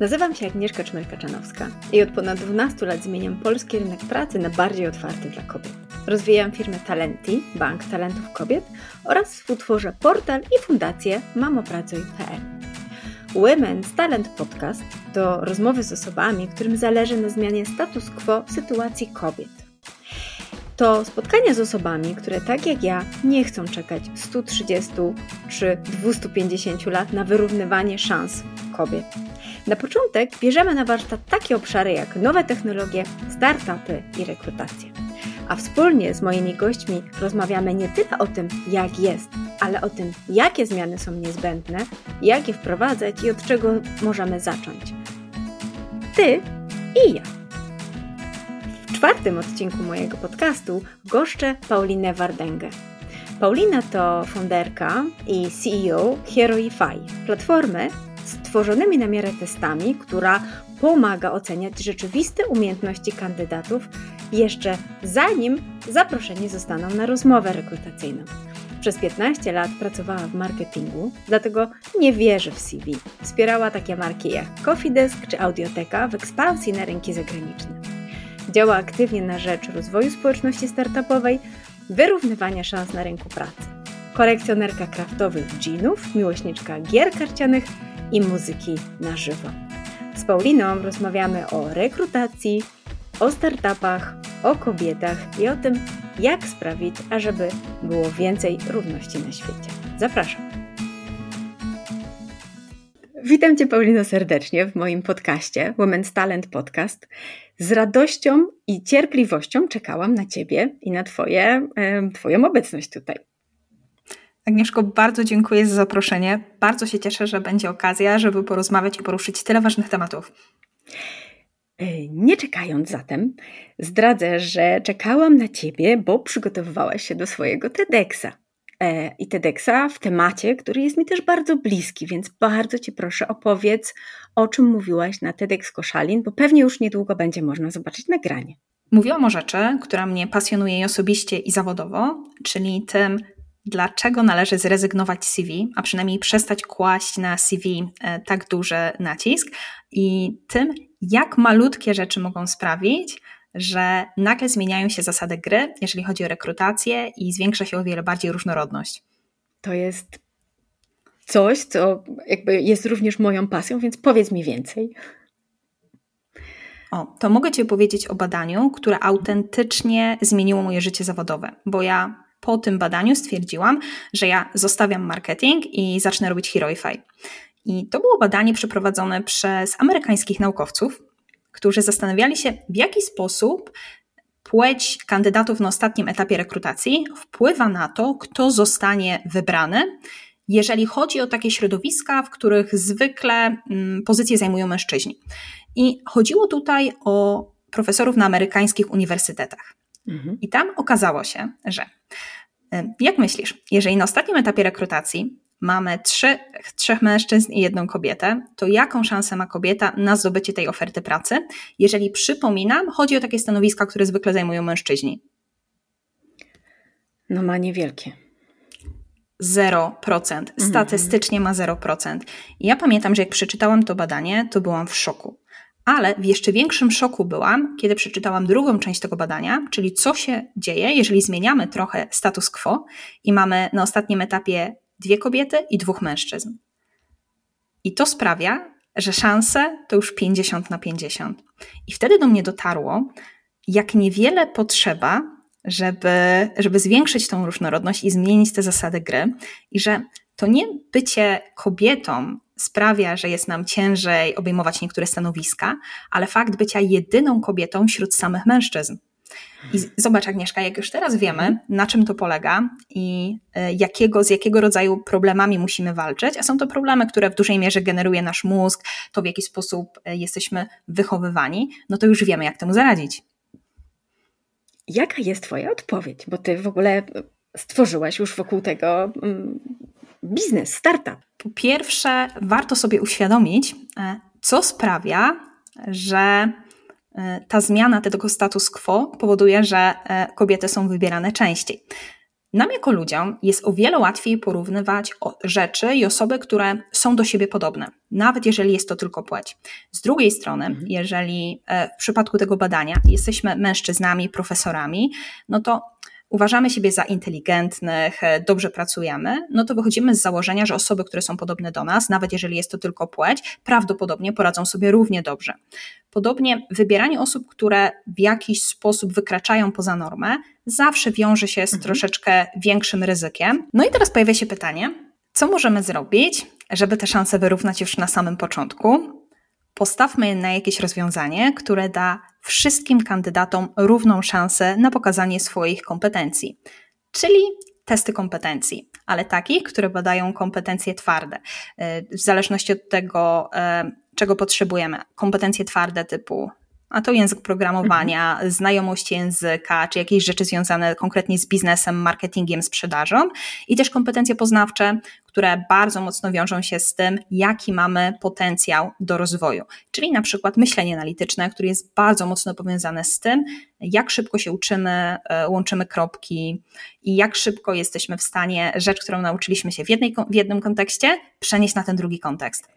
Nazywam się Agnieszka Czmerka-Czanowska i od ponad 12 lat zmieniam polski rynek pracy na bardziej otwarty dla kobiet. Rozwijam firmę Talenti, Bank Talentów Kobiet oraz współtworzę portal i fundację mamopracuj.pl. Women's Talent Podcast to rozmowy z osobami, którym zależy na zmianie status quo sytuacji kobiet. To spotkania z osobami, które tak jak ja nie chcą czekać 130 czy 250 lat na wyrównywanie szans kobiet na początek bierzemy na warsztat takie obszary jak nowe technologie, startupy i rekrutację. A wspólnie z moimi gośćmi rozmawiamy nie tyle o tym, jak jest, ale o tym, jakie zmiany są niezbędne, jak je wprowadzać i od czego możemy zacząć. Ty i ja. W czwartym odcinku mojego podcastu goszczę Paulinę Wardęgę. Paulina to funderka i CEO Heroify, platformy, stworzonymi na miarę testami, która pomaga oceniać rzeczywiste umiejętności kandydatów jeszcze zanim zaproszeni zostaną na rozmowę rekrutacyjną. Przez 15 lat pracowała w marketingu, dlatego nie wierzy w CV. Wspierała takie marki jak Coffee Desk czy Audioteka w ekspansji na rynki zagraniczne. Działa aktywnie na rzecz rozwoju społeczności startupowej, wyrównywania szans na rynku pracy. Kolekcjonerka kraftowych dżinów, miłośniczka gier karcianych i muzyki na żywo. Z Pauliną rozmawiamy o rekrutacji, o startupach, o kobietach i o tym, jak sprawić, ażeby było więcej równości na świecie. Zapraszam. Witam Cię, Paulino, serdecznie w moim podcaście Women's Talent Podcast. Z radością i cierpliwością czekałam na Ciebie i na twoje, Twoją obecność tutaj. Agnieszko, bardzo dziękuję za zaproszenie. Bardzo się cieszę, że będzie okazja, żeby porozmawiać i poruszyć tyle ważnych tematów. E, nie czekając zatem, zdradzę, że czekałam na Ciebie, bo przygotowywałaś się do swojego TEDxa. E, I TEDxa w temacie, który jest mi też bardzo bliski, więc bardzo Cię proszę opowiedz, o czym mówiłaś na TEDx Koszalin, bo pewnie już niedługo będzie można zobaczyć nagranie. Mówiłam o rzeczy, która mnie pasjonuje i osobiście i zawodowo, czyli tym, dlaczego należy zrezygnować z CV, a przynajmniej przestać kłaść na CV e, tak duży nacisk i tym, jak malutkie rzeczy mogą sprawić, że nagle zmieniają się zasady gry, jeżeli chodzi o rekrutację i zwiększa się o wiele bardziej różnorodność. To jest coś, co jakby jest również moją pasją, więc powiedz mi więcej. O, to mogę Ci opowiedzieć o badaniu, które autentycznie zmieniło moje życie zawodowe, bo ja po tym badaniu stwierdziłam, że ja zostawiam marketing i zacznę robić Heroify. I to było badanie przeprowadzone przez amerykańskich naukowców, którzy zastanawiali się, w jaki sposób płeć kandydatów na ostatnim etapie rekrutacji wpływa na to, kto zostanie wybrany, jeżeli chodzi o takie środowiska, w których zwykle mm, pozycje zajmują mężczyźni. I chodziło tutaj o profesorów na amerykańskich uniwersytetach. Mhm. I tam okazało się, że jak myślisz, jeżeli na ostatnim etapie rekrutacji mamy trzy, trzech mężczyzn i jedną kobietę, to jaką szansę ma kobieta na zdobycie tej oferty pracy? Jeżeli przypominam, chodzi o takie stanowiska, które zwykle zajmują mężczyźni. No ma niewielkie. 0%. Mhm. Statystycznie ma 0%. I ja pamiętam, że jak przeczytałam to badanie, to byłam w szoku. Ale w jeszcze większym szoku byłam, kiedy przeczytałam drugą część tego badania, czyli co się dzieje, jeżeli zmieniamy trochę status quo i mamy na ostatnim etapie dwie kobiety i dwóch mężczyzn. I to sprawia, że szanse to już 50 na 50. I wtedy do mnie dotarło, jak niewiele potrzeba, żeby, żeby zwiększyć tą różnorodność i zmienić te zasady gry, i że to nie bycie kobietą sprawia, że jest nam ciężej obejmować niektóre stanowiska, ale fakt bycia jedyną kobietą wśród samych mężczyzn. I zobacz, Agnieszka, jak już teraz wiemy, na czym to polega i e, jakiego, z jakiego rodzaju problemami musimy walczyć, a są to problemy, które w dużej mierze generuje nasz mózg, to w jaki sposób e, jesteśmy wychowywani, no to już wiemy, jak temu zaradzić. Jaka jest Twoja odpowiedź? Bo Ty w ogóle stworzyłaś już wokół tego mm, biznes, startup. Po pierwsze, warto sobie uświadomić, e, co sprawia, że e, ta zmiana tego status quo powoduje, że e, kobiety są wybierane częściej. nam jako ludziom jest o wiele łatwiej porównywać rzeczy i osoby, które są do siebie podobne, nawet jeżeli jest to tylko płeć. Z drugiej strony, mhm. jeżeli w przypadku tego badania jesteśmy mężczyznami, profesorami, no to uważamy siebie za inteligentnych, e, dobrze pracujemy, no to wychodzimy z założenia, że osoby, które są podobne do nas, nawet jeżeli jest to tylko płeć, prawdopodobnie poradzą sobie równie dobrze. Podobnie wybieranie osób, które w jakiś sposób wykraczają poza normę, zawsze wiąże się z mhm. troszeczkę większym ryzykiem. No i teraz pojawia się pytanie, co możemy zrobić, żeby te szanse wyrównać już na samym początku? Postawmy na jakieś rozwiązanie, które da wszystkim kandydatom równą szansę na pokazanie swoich kompetencji, czyli testy kompetencji, ale takich, które badają kompetencje twarde. W zależności od tego, e, czego potrzebujemy. Kompetencje twarde typu a to język programowania, mhm. znajomość języka, czy jakieś rzeczy związane konkretnie z biznesem, marketingiem, sprzedażą i też kompetencje poznawcze, które bardzo mocno wiążą się z tym, jaki mamy potencjał do rozwoju. Czyli na przykład myślenie analityczne, które jest bardzo mocno powiązane z tym, jak szybko się uczymy, e, łączymy kropki i jak szybko jesteśmy w stanie rzecz, którą nauczyliśmy się w, jednej, w jednym kontekście, przenieść na ten drugi kontekst.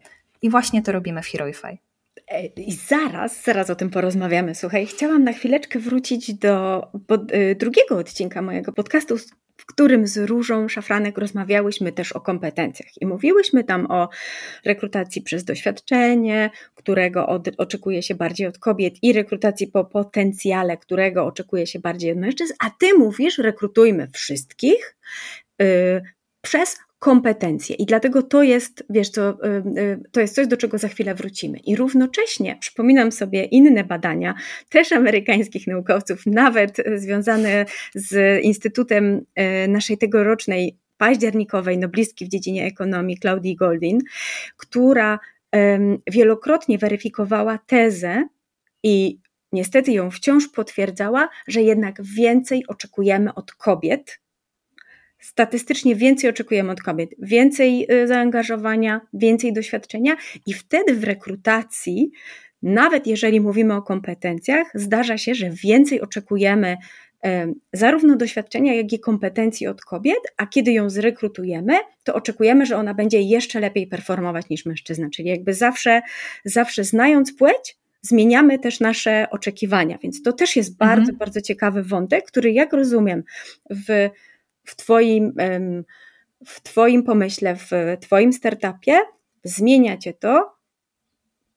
I właśnie to robimy w Heroify. E, I zaraz, zaraz o tym porozmawiamy. Słuchaj, chciałam na chwileczkę wrócić do y, drugiego odcinka mojego podcastu, w którym z Różą Szafranek rozmawiałyśmy też o kompetencjach i mówiłyśmy tam o rekrutacji przez doświadczenie, którego od, oczekuje się bardziej od kobiet i rekrutacji po potencjale, którego oczekuje się bardziej od mężczyzn, a ty mówisz rekrutujmy wszystkich yy, przez kompetencje. I dlatego to jest, wiesz co, y, y, to jest coś, do czego za chwilę wrócimy. I równocześnie przypominam sobie inne badania, też amerykańskich naukowców, nawet związane z Instytutem y, naszej tegorocznej październikowej noblistki w dziedzinie ekonomii, Claudii Goldin, która wielokrotnie weryfikowała tezę i niestety ją wciąż potwierdzała, że jednak więcej oczekujemy od kobiet statystycznie więcej oczekujemy od kobiet, więcej y, zaangażowania, więcej doświadczenia i wtedy w rekrutacji, nawet jeżeli mówimy o kompetencjach, zdarza się, że więcej oczekujemy zarówno doświadczenia, jak i kompetencji od kobiet, a kiedy ją zrekrutujemy, to oczekujemy, że ona będzie jeszcze lepiej performować niż mężczyzna. Czyli jakby zawsze, zawsze znając płeć, zmieniamy też nasze oczekiwania. Więc to też jest bardzo, mhm. bardzo ciekawy wątek, który, jak rozumiem, w w Twoim, w twoim pomyśle, w Twoim startupie, zmienia Cię to,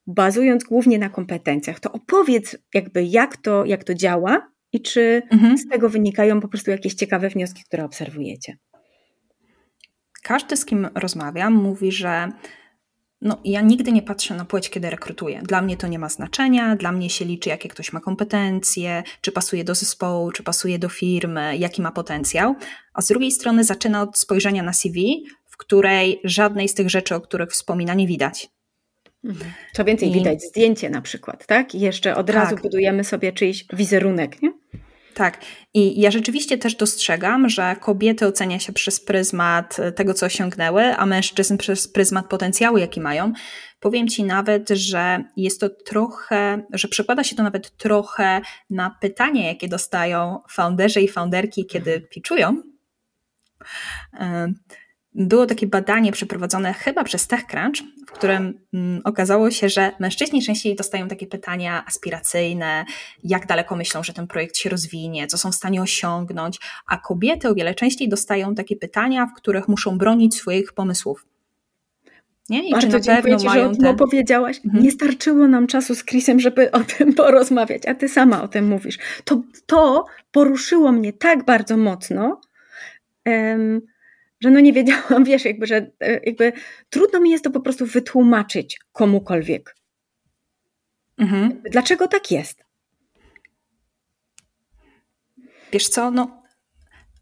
bazując głównie na kompetencjach. To opowiedz jakby jak to, jak to działa i czy mhm. z tego wynikają po prostu jakieś ciekawe wnioski, które obserwujecie. Każdy, z kim rozmawiam, mówi, że no, ja nigdy nie patrzę na płeć, kiedy rekrutuję. Dla mnie to nie ma znaczenia, dla mnie się liczy, jakie ktoś ma kompetencje, czy pasuje do zespołu, czy pasuje do firmy, jaki ma potencjał. A z drugiej strony zaczyna od spojrzenia na CV, w której żadnej z tych rzeczy, o których wspomina, nie widać. Mhm. Co więcej, I... widać zdjęcie na przykład, tak? I jeszcze od tak. razu budujemy sobie czyjś wizerunek, nie? Tak. I ja rzeczywiście też dostrzegam, że kobiety ocenia się przez pryzmat tego, co osiągnęły, a mężczyzn przez pryzmat potencjału, jaki mają. Powiem Ci nawet, że jest to trochę, że przekłada się to nawet trochę na pytanie, jakie dostają founderzy i founderki, kiedy pitchują było takie badanie przeprowadzone chyba przez TechCrunch, w którym mm, okazało się, że mężczyźni częściej dostają takie pytania aspiracyjne, jak daleko myślą, że ten projekt się rozwinie, co są w stanie osiągnąć, a kobiety o wiele częściej dostają takie pytania, w których muszą bronić swoich pomysłów. Nie? I Bardzo czy na dziękuję Ci, że o tym ten... opowiedziałaś. Mhm. Nie starczyło nam czasu z Chrisem, żeby o tym porozmawiać, a Ty sama o tym mówisz. To, to poruszyło mnie tak bardzo mocno, um, że no nie wiedziałam, wiesz, jakby, że e, jakby trudno mi jest to po prostu wytłumaczyć komukolwiek. Mhm. Dlaczego tak jest? Wiesz co, no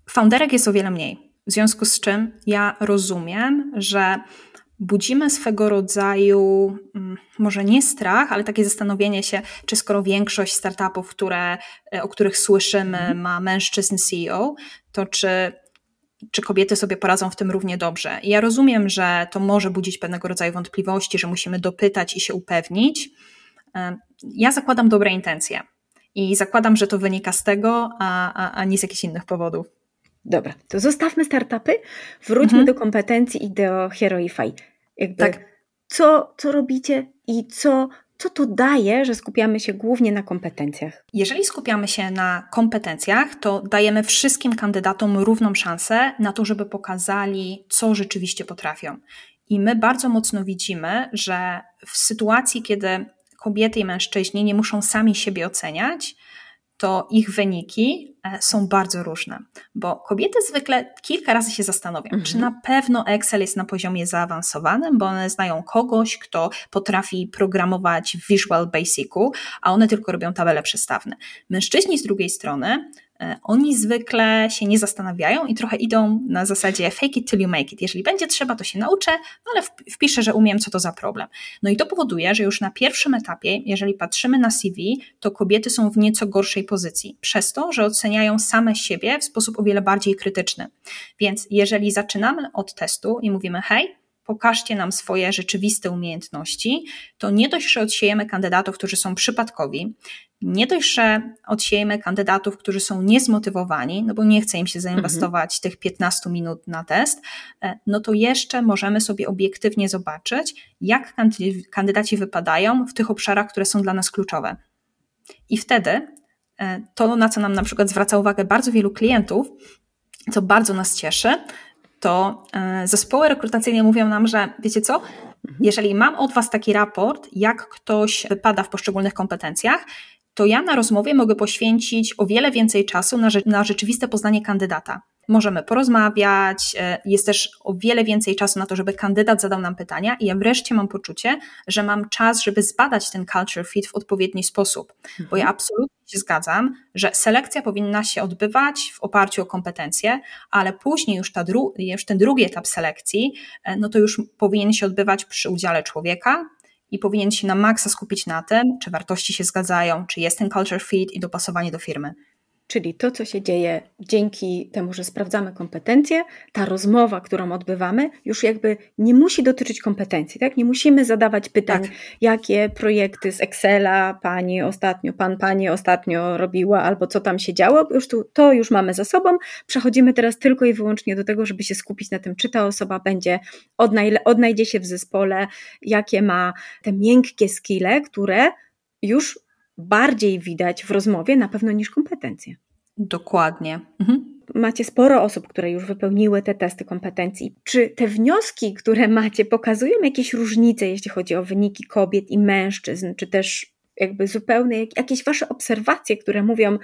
founderek jest o wiele mniej. W związku z czym ja rozumiem, że budzimy swego rodzaju, mm, może nie strach, ale takie zastanowienie się, czy skoro większość startupów, które, e, o których słyszymy, mhm. ma mężczyzn CEO, to czy czy kobiety sobie poradzą w tym równie dobrze. I ja rozumiem, że to może budzić pewnego rodzaju wątpliwości, że musimy dopytać i się upewnić. Ja zakładam dobre intencje i zakładam, że to wynika z tego, a, a, a nie z jakichś innych powodów. Dobra, to zostawmy startupy, wróćmy mhm. do kompetencji i do Heroify. Jakby tak. co, co robicie i co, co to daje, że skupiamy się głównie na kompetencjach? Jeżeli skupiamy się na kompetencjach, to dajemy wszystkim kandydatom równą szansę na to, żeby pokazali, co rzeczywiście potrafią. I my bardzo mocno widzimy, że w sytuacji, kiedy kobiety i mężczyźni nie muszą sami siebie oceniać, to ich wyniki e, są bardzo różne, bo kobiety zwykle kilka razy się zastanowią, mhm. czy na pewno Excel jest na poziomie zaawansowanym, bo one znają kogoś, kto potrafi programować w Visual Basicu, a one tylko robią tabele przestawne. Mężczyźni z drugiej strony oni zwykle się nie zastanawiają i trochę idą na zasadzie fake it till you make it. Jeżeli będzie trzeba, to się nauczę, no ale wpiszę, że umiem, co to za problem. No i to powoduje, że już na pierwszym etapie, jeżeli patrzymy na CV, to kobiety są w nieco gorszej pozycji, przez to, że oceniają same siebie w sposób o wiele bardziej krytyczny. Więc jeżeli zaczynamy od testu i mówimy, hej, pokażcie nam swoje rzeczywiste umiejętności, to nie dość, że odsiejemy kandydatów, którzy są przypadkowi, nie dość, że odsiejemy kandydatów, którzy są niezmotywowani, no bo nie chce im się zainwestować mhm. tych 15 minut na test, e, no to jeszcze możemy sobie obiektywnie zobaczyć, jak kandydaci wypadają w tych obszarach, które są dla nas kluczowe. I wtedy e, to, na co nam na przykład zwraca uwagę bardzo wielu klientów, co bardzo nas cieszy, to e, zespoły rekrutacyjne mówią nam, że wiecie co, jeżeli mam od Was taki raport, jak ktoś wypada w poszczególnych kompetencjach, to ja na rozmowie mogę poświęcić o wiele więcej czasu na, na rzeczywiste poznanie kandydata. Możemy porozmawiać, e, jest też o wiele więcej czasu na to, żeby kandydat zadał nam pytania, i ja wreszcie mam poczucie, że mam czas, żeby zbadać ten culture fit w odpowiedni sposób. Mhm. Bo ja mhm. absolutnie się zgadzam, że selekcja powinna się odbywać w oparciu o kompetencje, ale później już, ta dru- już ten drugi etap selekcji, e, no to już powinien się odbywać przy udziale człowieka, i powinien się na maksa skupić na tym, czy wartości się zgadzają, czy jest ten culture fit i dopasowanie do firmy. Czyli to, co się dzieje dzięki temu, że sprawdzamy kompetencje, ta rozmowa, którą odbywamy, już jakby nie musi dotyczyć kompetencji, tak? Nie musimy zadawać pytań, tak. jakie projekty z Excela pani ostatnio, pan pani ostatnio robiła, albo co tam się działo. Już tu, to już mamy za sobą. Przechodzimy teraz tylko i wyłącznie do tego, żeby się skupić na tym, czy ta osoba będzie, odnajdzie się w zespole, jakie ma te miękkie skille, które już bardziej widać w rozmowie na pewno niż kompetencje. Dokładnie. Mhm. Macie sporo osób, które już wypełniły te testy kompetencji. Czy te wnioski, które macie, pokazują jakieś różnice, jeśli chodzi o wyniki kobiet i mężczyzn, czy też jakby zupełne jakieś wasze obserwacje, które mówią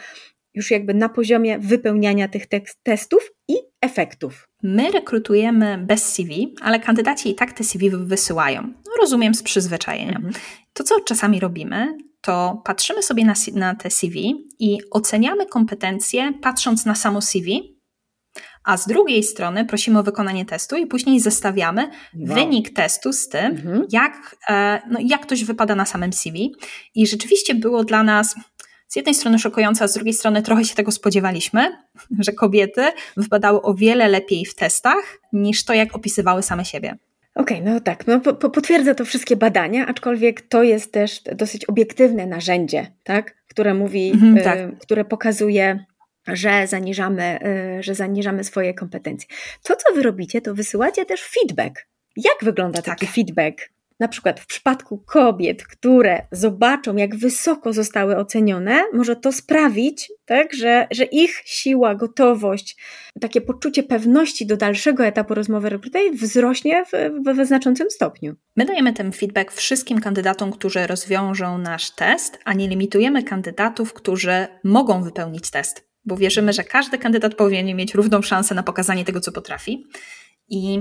już jakby na poziomie wypełniania tych testów i efektów? My rekrutujemy bez CV, ale kandydaci i tak te CV wysyłają. No, rozumiem z przyzwyczajenia. Mhm. To, co czasami robimy, to patrzymy sobie na, na te CV i oceniamy kompetencje patrząc na samo CV, a z drugiej strony prosimy o wykonanie testu i później zestawiamy wow. wynik testu z tym, mhm. jak, e, no, jak ktoś wypada na samym CV. I rzeczywiście było dla nas z jednej strony szokujące, a z drugiej strony trochę się tego spodziewaliśmy, że kobiety wypadały o wiele lepiej w testach niż to, jak opisywały same siebie. Okej, okay, no tak, no, po, potwierdza to wszystkie badania, aczkolwiek to jest też dosyć obiektywne narzędzie, tak? które mówi, mhm, y, tak. które pokazuje, że zaniżamy, y, że zaniżamy swoje kompetencje. To, co wy robicie, to wysyłacie też feedback. Jak wygląda taki tak. feedback? Na przykład w przypadku kobiet, które zobaczą, jak wysoko zostały ocenione, może to sprawić, tak, że, że ich siła, gotowość, takie poczucie pewności do dalszego etapu rozmowy rekrutacji wzrośnie w, w, w znaczącym stopniu. My dajemy ten feedback wszystkim kandydatom, którzy rozwiążą nasz test, a nie limitujemy kandydatów, którzy mogą wypełnić test, bo wierzymy, że każdy kandydat powinien mieć równą szansę na pokazanie tego, co potrafi. I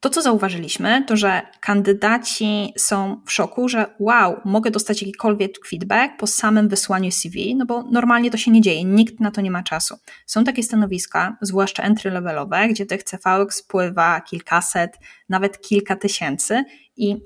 to, co zauważyliśmy, to że kandydaci są w szoku, że wow, mogę dostać jakikolwiek feedback po samym wysłaniu CV, no bo normalnie to się nie dzieje, nikt na to nie ma czasu. Są takie stanowiska, zwłaszcza entry-levelowe, gdzie tych CV spływa kilkaset, nawet kilka tysięcy i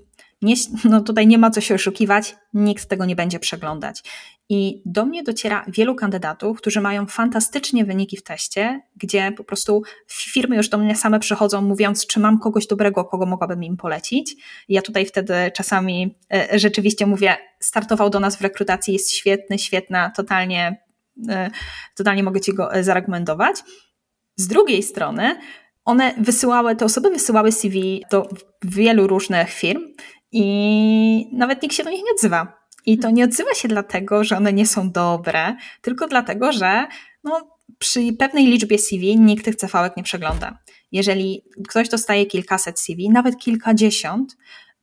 nie, no tutaj nie ma co się oszukiwać, nikt tego nie będzie przeglądać. I do mnie dociera wielu kandydatów, którzy mają fantastycznie wyniki w teście, gdzie po prostu firmy już do mnie same przychodzą, mówiąc, czy mam kogoś dobrego, kogo mogłabym im polecić. Ja tutaj wtedy czasami e, rzeczywiście mówię, startował do nas w rekrutacji, jest świetny, świetna, totalnie, e, totalnie mogę ci go zarekomendować. Z drugiej strony, one wysyłały, te osoby wysyłały CV do wielu różnych firm i nawet nikt się do nich nie odzywa. I to nie odzywa się dlatego, że one nie są dobre, tylko dlatego, że no, przy pewnej liczbie CV nikt tych cv nie przegląda. Jeżeli ktoś dostaje kilkaset CV, nawet kilkadziesiąt,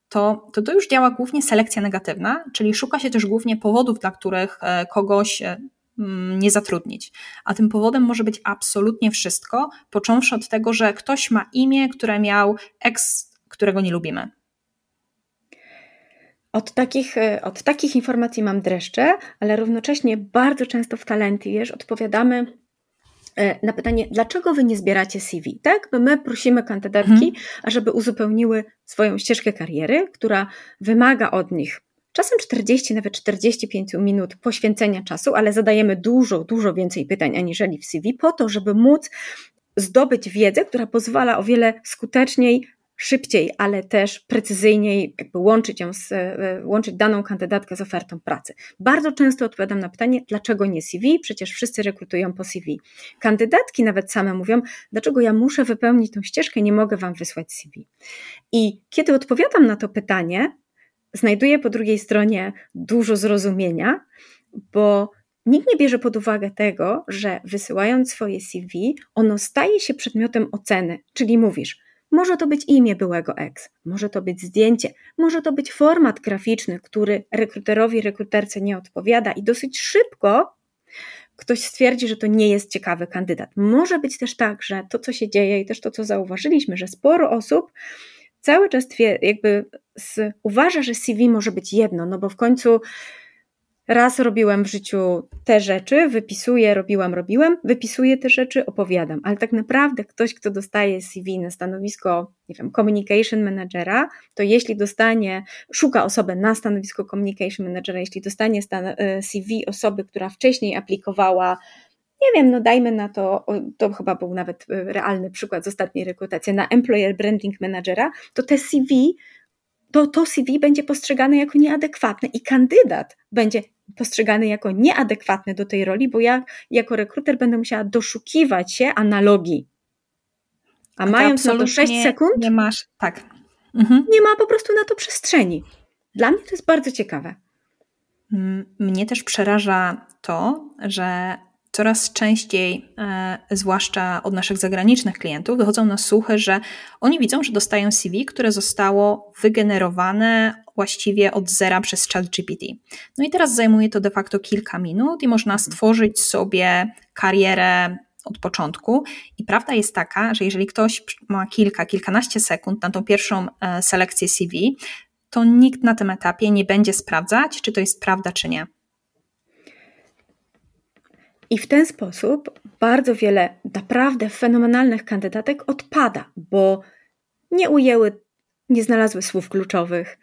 to, to to już działa głównie selekcja negatywna, czyli szuka się też głównie powodów, dla których e, kogoś e, mm, nie zatrudnić. A tym powodem może być absolutnie wszystko, począwszy od tego, że ktoś ma imię, które miał ex, którego nie lubimy. Od takich, e, od takich informacji mam dreszcze, ale równocześnie bardzo często w talenty, wiesz, odpowiadamy E, na pytanie, dlaczego wy nie zbieracie CV, tak? Bo my prosimy kandydatki, mhm. ażeby uzupełniły swoją ścieżkę kariery, która wymaga od nich czasem 40, nawet 45 minut poświęcenia czasu, ale zadajemy dużo, dużo więcej pytań aniżeli w CV, po to, żeby móc zdobyć wiedzę, która pozwala o wiele skuteczniej szybciej, ale też precyzyjniej łączyć ją z, e, łączyć daną kandydatkę z ofertą pracy. Bardzo często odpowiadam na pytanie, dlaczego nie CV? Przecież wszyscy rekrutują po CV. Kandydatki nawet same mówią, dlaczego ja muszę wypełnić tą ścieżkę, nie mogę wam wysłać CV. I kiedy odpowiadam na to pytanie, znajduję po drugiej stronie dużo zrozumienia, bo Nikt nie bierze pod uwagę tego, że wysyłając swoje CV, ono staje się przedmiotem oceny, czyli mówisz, może to być imię byłego ex, może to być zdjęcie, może to być format graficzny, który rekruterowi, rekruterce nie odpowiada i dosyć szybko ktoś stwierdzi, że to nie jest ciekawy kandydat. Może być też tak, że to, co się dzieje i też to, co zauważyliśmy, że sporo osób cały czas jakby uważa, że CV może być jedno, no bo w końcu Raz robiłem w życiu te rzeczy, wypisuję, robiłam, robiłem, wypisuję te rzeczy, opowiadam, ale tak naprawdę ktoś, kto dostaje CV na stanowisko, nie wiem, communication managera, to jeśli dostanie, szuka osoby na stanowisko communication managera, jeśli dostanie stan, e, CV osoby, która wcześniej aplikowała nie wiem, no dajmy na to, to chyba był nawet e, realny przykład z ostatniej rekrutacji, na Employer Branding Managera, to te CV, to, to CV będzie postrzegane jako nieadekwatne i kandydat będzie postrzegany jako nieadekwatny do tej roli, bo ja jako rekruter będę musiała doszukiwać się analogii. A, A mając na to 6 sekund, nie masz, tak. Mhm. Nie ma po prostu na to przestrzeni. Dla mnie to jest bardzo ciekawe. Mnie też przeraża to, że coraz częściej, e, zwłaszcza od naszych zagranicznych klientów, wychodzą na słuchy, że oni widzą, że dostają CV, które zostało wygenerowane właściwie od zera przez ChatGPT. No i teraz zajmuje to de facto kilka minut i można stworzyć sobie karierę od początku. I prawda jest taka, że jeżeli ktoś ma kilka, kilkanaście sekund na tą pierwszą e, selekcję CV, to nikt na tym etapie nie będzie sprawdzać, czy to jest prawda, czy nie. I w ten sposób bardzo wiele naprawdę fenomenalnych kandydatek odpada, bo nie ujęły, nie znalazły słów kluczowych.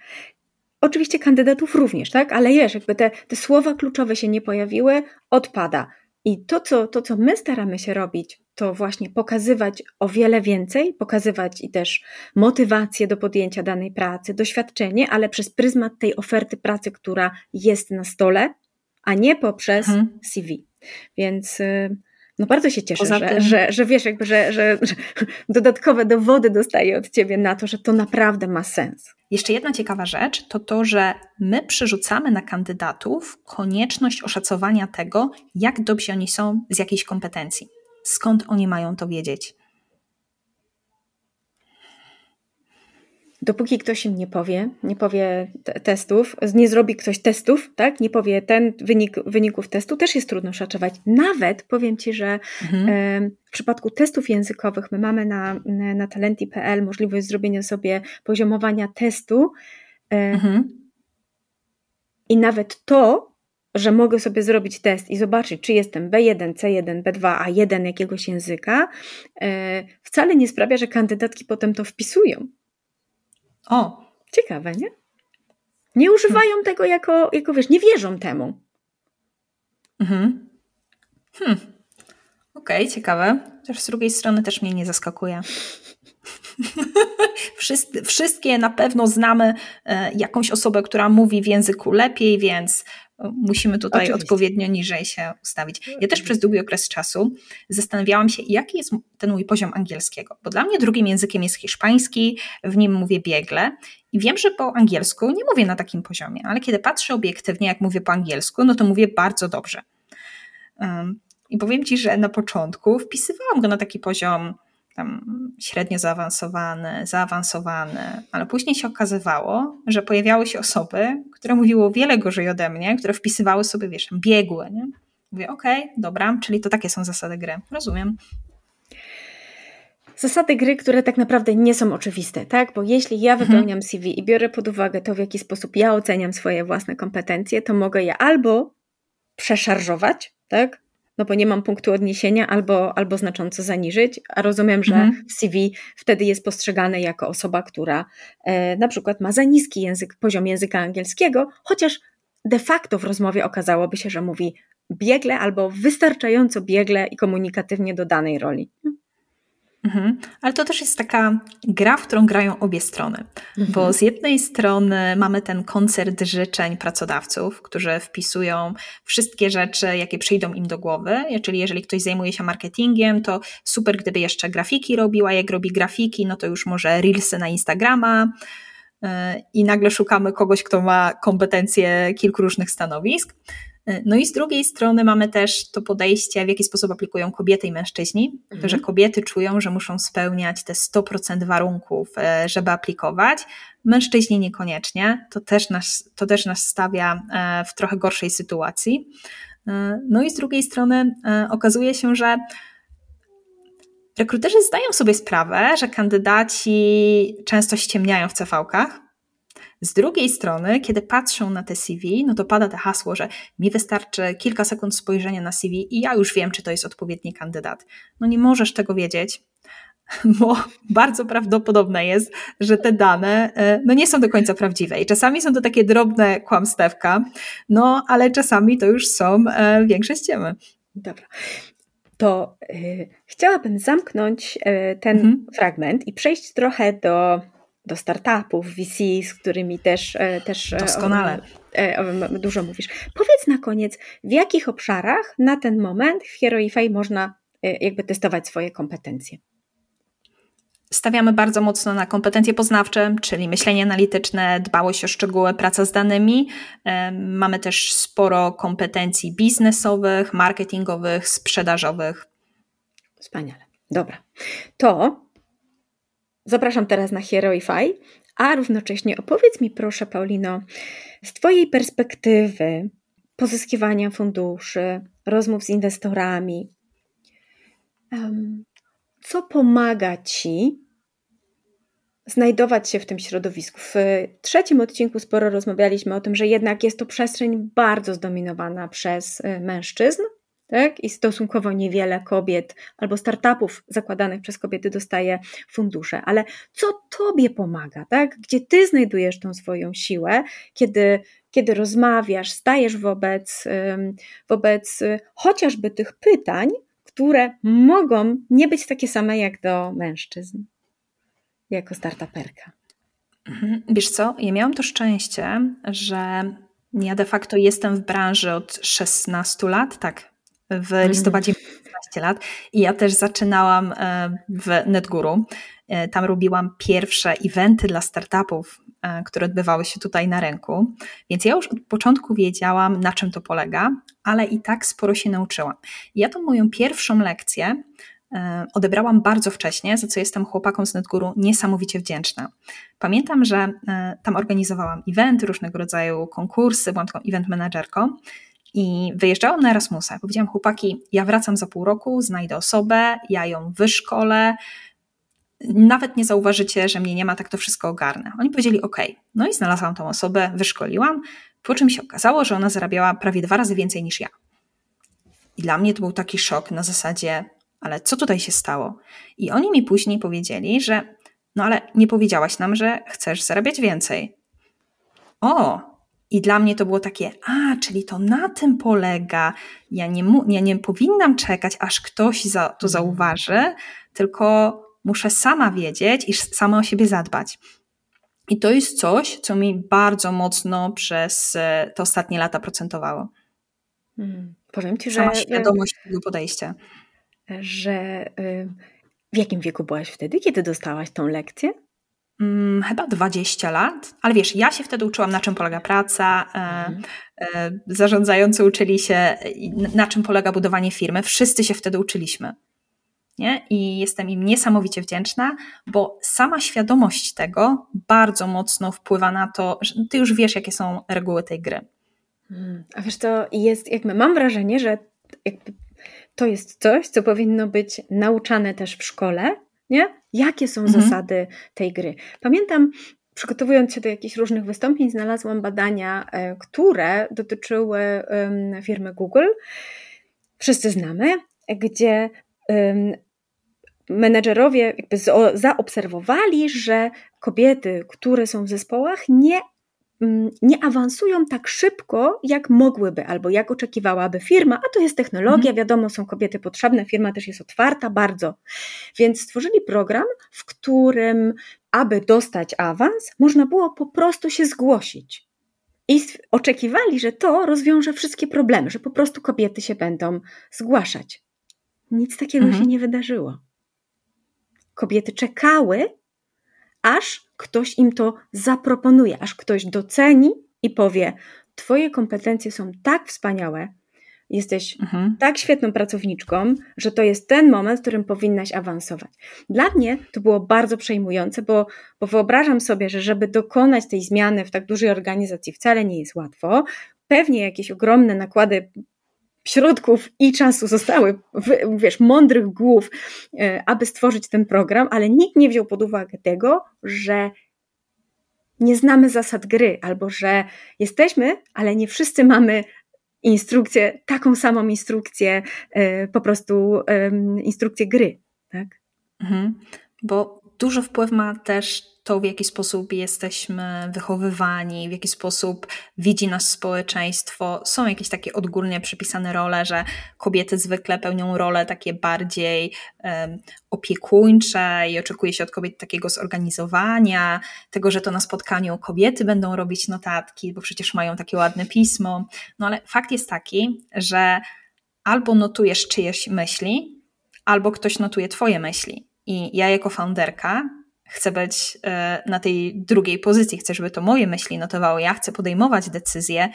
Oczywiście kandydatów również, tak? Ale wiesz, jakby te, te słowa kluczowe się nie pojawiły, odpada. I to co, to, co my staramy się robić, to właśnie pokazywać o wiele więcej, pokazywać i też motywację do podjęcia danej pracy, doświadczenie, ale przez pryzmat tej oferty pracy, która jest na stole, a nie poprzez mhm. CV. Więc y, no bardzo się cieszę, że, że, że wiesz, jakby, że, że, że dodatkowe dowody dostaję od ciebie na to, że to naprawdę ma sens. Jeszcze jedna ciekawa rzecz to to, że my przerzucamy na kandydatów konieczność oszacowania tego, jak dobrzy oni są z jakiejś kompetencji. Skąd oni mają to wiedzieć? Dopóki ktoś im nie powie, nie powie testów, nie zrobi ktoś testów, tak, nie powie ten wynik, wyników testu, też jest trudno szacować. Nawet powiem Ci, że mhm. w przypadku testów językowych my mamy na, na talenti.pl możliwość zrobienia sobie poziomowania testu mhm. i nawet to, że mogę sobie zrobić test i zobaczyć, czy jestem B1, C1, B2, A1 jakiegoś języka, e, wcale nie sprawia, że kandydatki potem to wpisują. O! Ciekawe, nie? Nie używają hmm. tego jako, jako, wiesz, nie wierzą temu. Mhm. Hmm. Okej, okay, ciekawe. Też z drugiej strony też mnie nie zaskakuje. Wszystkie na pewno znamy e, jakąś osobę, która mówi w języku lepiej, więc musimy tutaj Oczywiście. odpowiednio niżej się ustawić. Ja też przez długi okres czasu zastanawiałam się, jaki jest ten mój poziom angielskiego, bo dla mnie drugim językiem jest hiszpański, w nim mówię biegle i wiem, że po angielsku nie mówię na takim poziomie, ale kiedy patrzę obiektywnie, jak mówię po angielsku, no to mówię bardzo dobrze. I powiem Ci, że na początku wpisywałam go na taki poziom tam średnio zaawansowany, zaawansowany, ale później się okazywało, że pojawiały się osoby, które mówiły o wiele gorzej ode mnie, które wpisywały sobie, wiesz, biegłe, nie? Mówię, okej, okay, dobra, czyli to takie są zasady gry. Rozumiem. Zasady gry, które tak naprawdę nie są oczywiste, tak? Bo jeśli ja mhm. wypełniam CV i biorę pod uwagę to, w jaki sposób ja oceniam swoje własne kompetencje, to mogę je albo przeszarżować, tak? No bo nie mam punktu odniesienia, albo, albo znacząco zaniżyć, a rozumiem, że mhm. CV wtedy jest postrzegane jako osoba, która e, na przykład ma za niski język, poziom języka angielskiego, chociaż de facto w rozmowie okazałoby się, że mówi biegle albo wystarczająco biegle i komunikatywnie do danej roli. Mhm. Ale to też jest taka gra, w którą grają obie strony. Mhm. Bo z jednej strony mamy ten koncert życzeń pracodawców, którzy wpisują wszystkie rzeczy, jakie przyjdą im do głowy. Czyli jeżeli ktoś zajmuje się marketingiem, to super, gdyby jeszcze grafiki robiła. Jak robi grafiki, no to już może reelsy na Instagrama. Y, I nagle szukamy kogoś, kto ma kompetencje kilku różnych stanowisk. No i z drugiej strony mamy też to podejście, w jaki sposób aplikują kobiety i mężczyźni, mhm. że kobiety czują, że muszą spełniać te 100% warunków, e, żeby aplikować, mężczyźni niekoniecznie. To też nas, to też nas stawia e, w trochę gorszej sytuacji. E, no i z drugiej strony okazuje się, że rekruterzy zdają sobie sprawę, że kandydaci często ściemniają w CV-kach, z drugiej strony, kiedy patrzą na te CV, no to pada to hasło, że mi wystarczy kilka sekund spojrzenia na CV i ja już wiem, czy to jest odpowiedni kandydat. No nie możesz tego wiedzieć, bo bardzo prawdopodobne jest, że te dane e, no nie są do końca prawdziwe i czasami są to takie drobne kłamstewka, no ale czasami to już są e, większe ściemy. Dobra. To y, chciałabym zamknąć y, ten mhm. fragment i przejść trochę do do startupów, VC, z którymi też, e, też e, Doskonale. O, dużo mówisz. Powiedz na koniec, w jakich obszarach na ten moment w Heroify można jakby testować swoje kompetencje? Stawiamy bardzo mocno na kompetencje poznawcze, czyli myślenie analityczne, dbałość o szczegóły, praca z danymi. Mamy też sporo kompetencji biznesowych, marketingowych, sprzedażowych. Wspaniale. Dobra. To Zapraszam teraz na Heroify, a równocześnie opowiedz mi proszę, Paulino, z Twojej perspektywy pozyskiwania funduszy, rozmów z inwestorami, co pomaga Ci znajdować się w tym środowisku. W trzecim odcinku sporo rozmawialiśmy o tym, że jednak jest to przestrzeń bardzo zdominowana przez y, mężczyzn, tak? I stosunkowo niewiele kobiet albo startupów zakładanych przez kobiety dostaje fundusze. Ale co tobie pomaga, tak? Gdzie ty znajdujesz tą swoją siłę, kiedy, kiedy rozmawiasz, stajesz wobec, wobec y, chociażby tych pytań, które mogą nie być takie same jak do mężczyzn, jako startuperka. Mhm. Wiesz co, ja miałam to szczęście, że ja de facto jestem w branży od 16 lat, tak, w mhm. listopadzie 15 lat i ja też zaczynałam e, w NetGuru. E, tam robiłam pierwsze eventy dla startupów, e, które odbywały się tutaj na rynku, więc ja już od początku wiedziałam, na czym to polega, ale i tak sporo się nauczyłam. Ja tą moją pierwszą lekcję odebrałam bardzo wcześnie, za co jestem chłopakom z NetGuru niesamowicie wdzięczna. Pamiętam, że tam organizowałam eventy, różnego rodzaju konkursy, byłam taką event managerką i wyjeżdżałam na Erasmusa. Powiedziałam, chłopaki, ja wracam za pół roku, znajdę osobę, ja ją wyszkolę, nawet nie zauważycie, że mnie nie ma, tak to wszystko ogarnę. Oni powiedzieli, OK. No i znalazłam tą osobę, wyszkoliłam, po czym się okazało, że ona zarabiała prawie dwa razy więcej niż ja. I dla mnie to był taki szok na zasadzie, ale co tutaj się stało? I oni mi później powiedzieli, że no ale nie powiedziałaś nam, że chcesz zarabiać więcej. O, i dla mnie to było takie, a, czyli to na tym polega. Ja nie, ja nie powinnam czekać, aż ktoś za, to mhm. zauważy, tylko muszę sama wiedzieć i sama o siebie zadbać. I to jest coś, co mi bardzo mocno przez e, te ostatnie lata procentowało. Hmm. Powiem ci, Sama że. świadomość tego podejścia. Że w jakim wieku byłaś wtedy, kiedy dostałaś tą lekcję? Hmm, chyba 20 lat, ale wiesz, ja się wtedy uczyłam, na czym polega praca. E, mhm. E, zarządzający uczyli się, na czym polega budowanie firmy. Wszyscy się wtedy uczyliśmy nie? I jestem im niesamowicie wdzięczna, bo sama świadomość tego bardzo mocno wpływa na to, że ty już wiesz, jakie są reguły tej gry. Hmm. A wiesz, to jest, jakby mam wrażenie, że to jest coś, co powinno być nauczane też w szkole, nie? Jakie są mhm. zasady tej gry? Pamiętam, przygotowując się do jakichś różnych wystąpień, znalazłam badania, e, które dotyczyły firmy Google. Wszyscy znamy, gdzie menedżerowie jakby zaobserwowali, że kobiety, które są w zespołach, nie, nie awansują tak szybko, jak mogłyby, albo jak oczekiwałaby firma, a to jest technologia, mhm. wiadomo, są kobiety potrzebne, firma też jest otwarta bardzo. Więc stworzyli program, w którym, aby dostać awans, można było po prostu się zgłosić. I oczekiwali, że to rozwiąże wszystkie problemy, że po prostu kobiety się będą zgłaszać. Nic takiego mhm. się nie wydarzyło. Kobiety czekały, aż ktoś im to zaproponuje, aż ktoś doceni i powie: Twoje kompetencje są tak wspaniałe, jesteś mhm. tak świetną pracowniczką, że to jest ten moment, w którym powinnaś awansować. Dla mnie to było bardzo przejmujące, bo, bo wyobrażam sobie, że żeby dokonać tej zmiany w tak dużej organizacji wcale nie jest łatwo. Pewnie jakieś ogromne nakłady środków i czasu zostały, wiesz, mądrych głów, e, aby stworzyć ten program, ale nikt nie wziął pod uwagę tego, że nie znamy zasad gry, albo że jesteśmy, ale nie wszyscy mamy instrukcję, taką samą instrukcję, e, po prostu instrukcję gry, tak? Mhm. Bo duży wpływ ma też to, w jaki sposób jesteśmy wychowywani, w jaki sposób widzi nas społeczeństwo. Są jakieś takie odgórnie przypisane role, że kobiety zwykle pełnią role takie bardziej um, opiekuńcze i oczekuje się od kobiet takiego zorganizowania, tego, że to na spotkaniu kobiety będą robić notatki, bo przecież mają takie ładne pismo. No ale fakt jest taki, że albo notujesz czyjeś myśli, albo ktoś notuje Twoje myśli. I ja jako founderka chcę być e, na tej drugiej pozycji, chcę, żeby to moje myśli notowały. Ja chcę podejmować decyzje,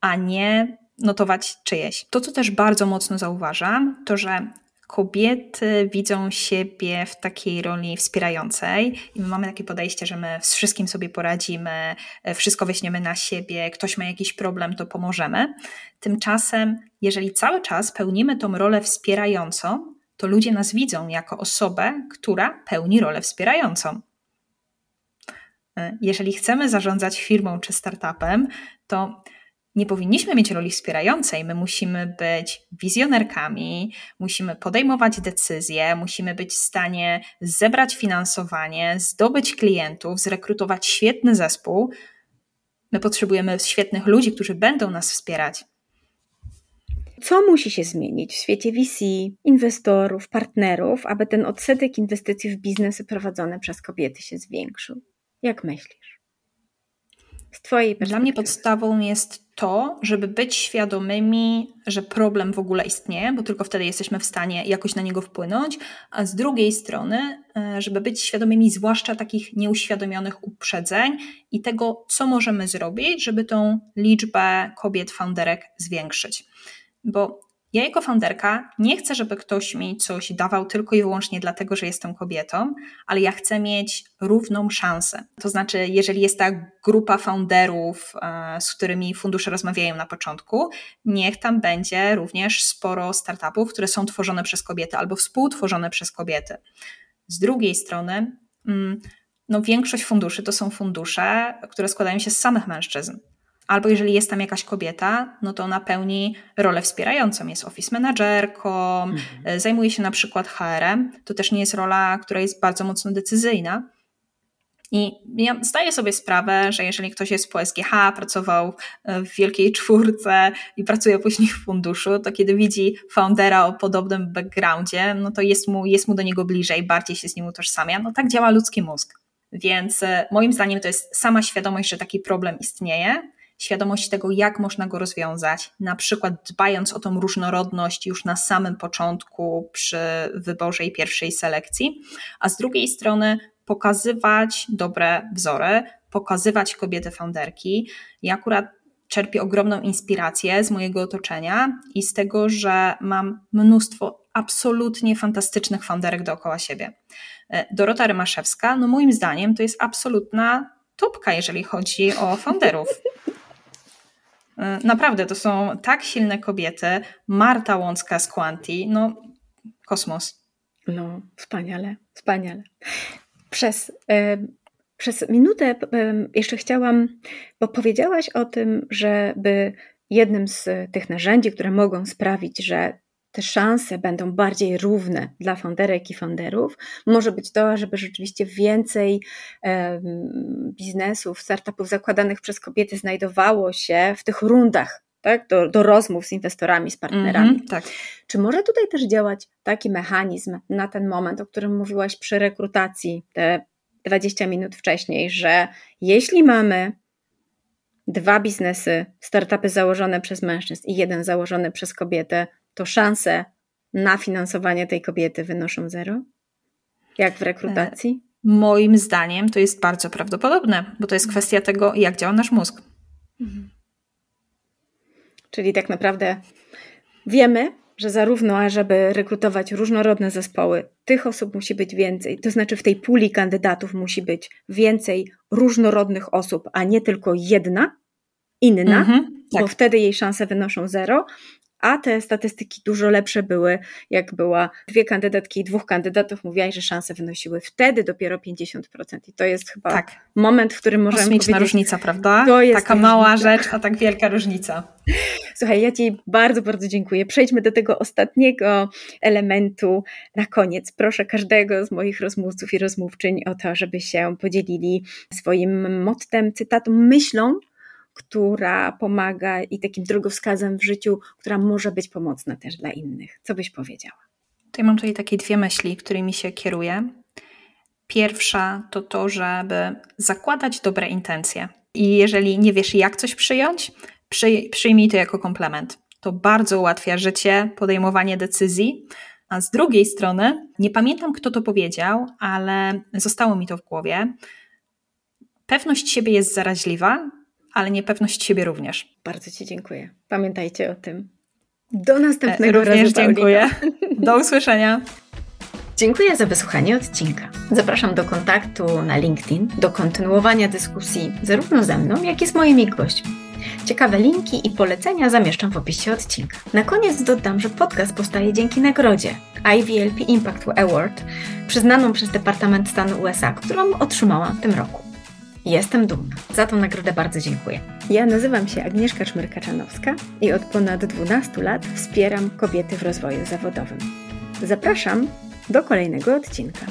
a nie notować czyjeś. To, co też bardzo mocno zauważam, to że kobiety widzą siebie w takiej roli wspierającej i my mamy takie podejście, że my z wszystkim sobie poradzimy, e, wszystko weźmiemy na siebie, ktoś ma jakiś problem, to pomożemy. Tymczasem, jeżeli cały czas pełnimy tą rolę wspierającą, to ludzie nas widzą jako osobę, która pełni rolę wspierającą. E, jeżeli chcemy zarządzać firmą czy startupem, to nie powinniśmy mieć roli wspierającej. My musimy być wizjonerkami, musimy podejmować decyzje, musimy być w stanie zebrać finansowanie, zdobyć klientów, zrekrutować świetny zespół. My potrzebujemy świetnych ludzi, którzy będą nas wspierać. Co musi się zmienić w świecie VC, inwestorów, partnerów, aby ten odsetek inwestycji w biznesy prowadzone przez kobiety się zwiększył? Jak myślisz? Z Twojej perspektywy. Dla mnie podstawą jest to, żeby być świadomymi, że problem w ogóle istnieje, bo tylko wtedy jesteśmy w stanie jakoś na niego wpłynąć, a z drugiej strony, e, żeby być świadomymi zwłaszcza takich nieuświadomionych uprzedzeń i tego, co możemy zrobić, żeby tą liczbę kobiet founderek zwiększyć bo ja jako founderka nie chcę, żeby ktoś mi coś dawał tylko i wyłącznie dlatego, że jestem kobietą, ale ja chcę mieć równą szansę. To znaczy, jeżeli jest ta grupa founderów, e, z którymi fundusze rozmawiają na początku, niech tam będzie również sporo startupów, które są tworzone przez kobiety albo współtworzone przez kobiety. Z drugiej strony, mm, no większość funduszy to są fundusze, które składają się z samych mężczyzn. Albo jeżeli jest tam jakaś kobieta, no to ona pełni rolę wspierającą, jest office managerką, mhm. E, zajmuje się na przykład HR-em. To też nie jest rola, która jest bardzo mocno decyzyjna. I ja zdaję sobie sprawę, że jeżeli ktoś jest po SGH, pracował w wielkiej czwórce i pracuje później w funduszu, to kiedy widzi foundera o podobnym backgroundzie, no to jest mu, jest mu do niego bliżej, bardziej się z nim utożsamia. No tak działa ludzki mózg. Więc e, moim zdaniem to jest sama świadomość, że taki problem istnieje, świadomość tego, jak można go rozwiązać, na przykład dbając o tą różnorodność już na samym początku przy wyborze i pierwszej selekcji, a z drugiej strony pokazywać dobre wzory, pokazywać kobiety founderki. Ja akurat czerpię ogromną inspirację z mojego otoczenia i z tego, że mam mnóstwo absolutnie fantastycznych founderek dookoła siebie. Dorota Rymaszewska, no moim zdaniem to jest absolutna topka, jeżeli chodzi o founderów. E, naprawdę, to są tak silne kobiety. Marta Łącka z Quanti, no kosmos. No, wspaniale, wspaniale. Przez, e, przez minutę jeszcze chciałam, bo powiedziałaś o tym, żeby jednym z tych narzędzi, które mogą sprawić, że te szanse będą bardziej równe dla founderek i founderów, może być to, żeby rzeczywiście więcej biznesów, startupów zakładanych przez kobiety znajdowało się w tych rundach tak, do, do rozmów z inwestorami, z partnerami. Mm -hmm, tak. Czy może tutaj też działać taki mechanizm na ten moment, o którym mówiłaś przy rekrutacji te 20 minut wcześniej, że jeśli mamy dwa biznesy, startupy założone przez mężczyzn i jeden założony przez kobietę, to szanse na finansowanie tej kobiety wynoszą zero? Jak w rekrutacji? E, moim zdaniem to jest bardzo prawdopodobne, bo to jest kwestia tego, jak działa nasz mózg. Mhm. Czyli tak naprawdę wiemy, że zarówno, ażeby rekrutować różnorodne zespoły, tych osób musi być więcej, to znaczy w tej puli kandydatów musi być więcej różnorodnych osób, a nie tylko jedna, inna, mhm, tak. bo wtedy jej szanse wynoszą zero, a te statystyki dużo lepsze były, jak była dwie kandydatki i dwóch kandydatów, mówiłaś, że szanse wynosiły wtedy dopiero 50%. I to jest chyba tak. moment, w którym możemy Kosmiczna powiedzieć... różnica, prawda? To jest Taka mała różnica. rzecz, a tak wielka różnica. Słuchaj, ja Ci bardzo, bardzo dziękuję. Przejdźmy do tego ostatniego elementu na koniec. Proszę każdego z moich rozmówców i rozmówczyń o to, żeby się podzielili swoim mottem, cytatą, myślą, która pomaga i takim drogowskazem w życiu, która może być pomocna też dla innych. Co byś powiedziała? Ja mam tutaj takie dwie myśli, którymi się kieruję. Pierwsza to to, żeby zakładać dobre intencje. I jeżeli nie wiesz, jak coś przyjąć, przyjmij to jako komplement. To bardzo ułatwia życie, podejmowanie decyzji. A z drugiej strony, nie pamiętam kto to powiedział, ale zostało mi to w głowie. Pewność siebie jest zaraźliwa, ale niepewność siebie również. Bardzo Ci dziękuję. Pamiętajcie o tym. Do następnego również razu. dziękuję. Do usłyszenia. Dziękuję za wysłuchanie odcinka. Zapraszam do kontaktu na LinkedIn, do kontynuowania dyskusji zarówno ze mną, jak i z moimi gośćmi. Ciekawe linki i polecenia zamieszczam w opisie odcinka. Na koniec dodam, że podcast powstaje dzięki nagrodzie IVLP Impact Award, przyznaną przez Departament Stanu USA, którą otrzymałam w tym roku. Jestem dumna. Za tą nagrodę bardzo dziękuję. Ja nazywam się Agnieszka Czmyrka-Czanowska i od ponad 12 lat wspieram kobiety w rozwoju zawodowym. Zapraszam do kolejnego odcinka.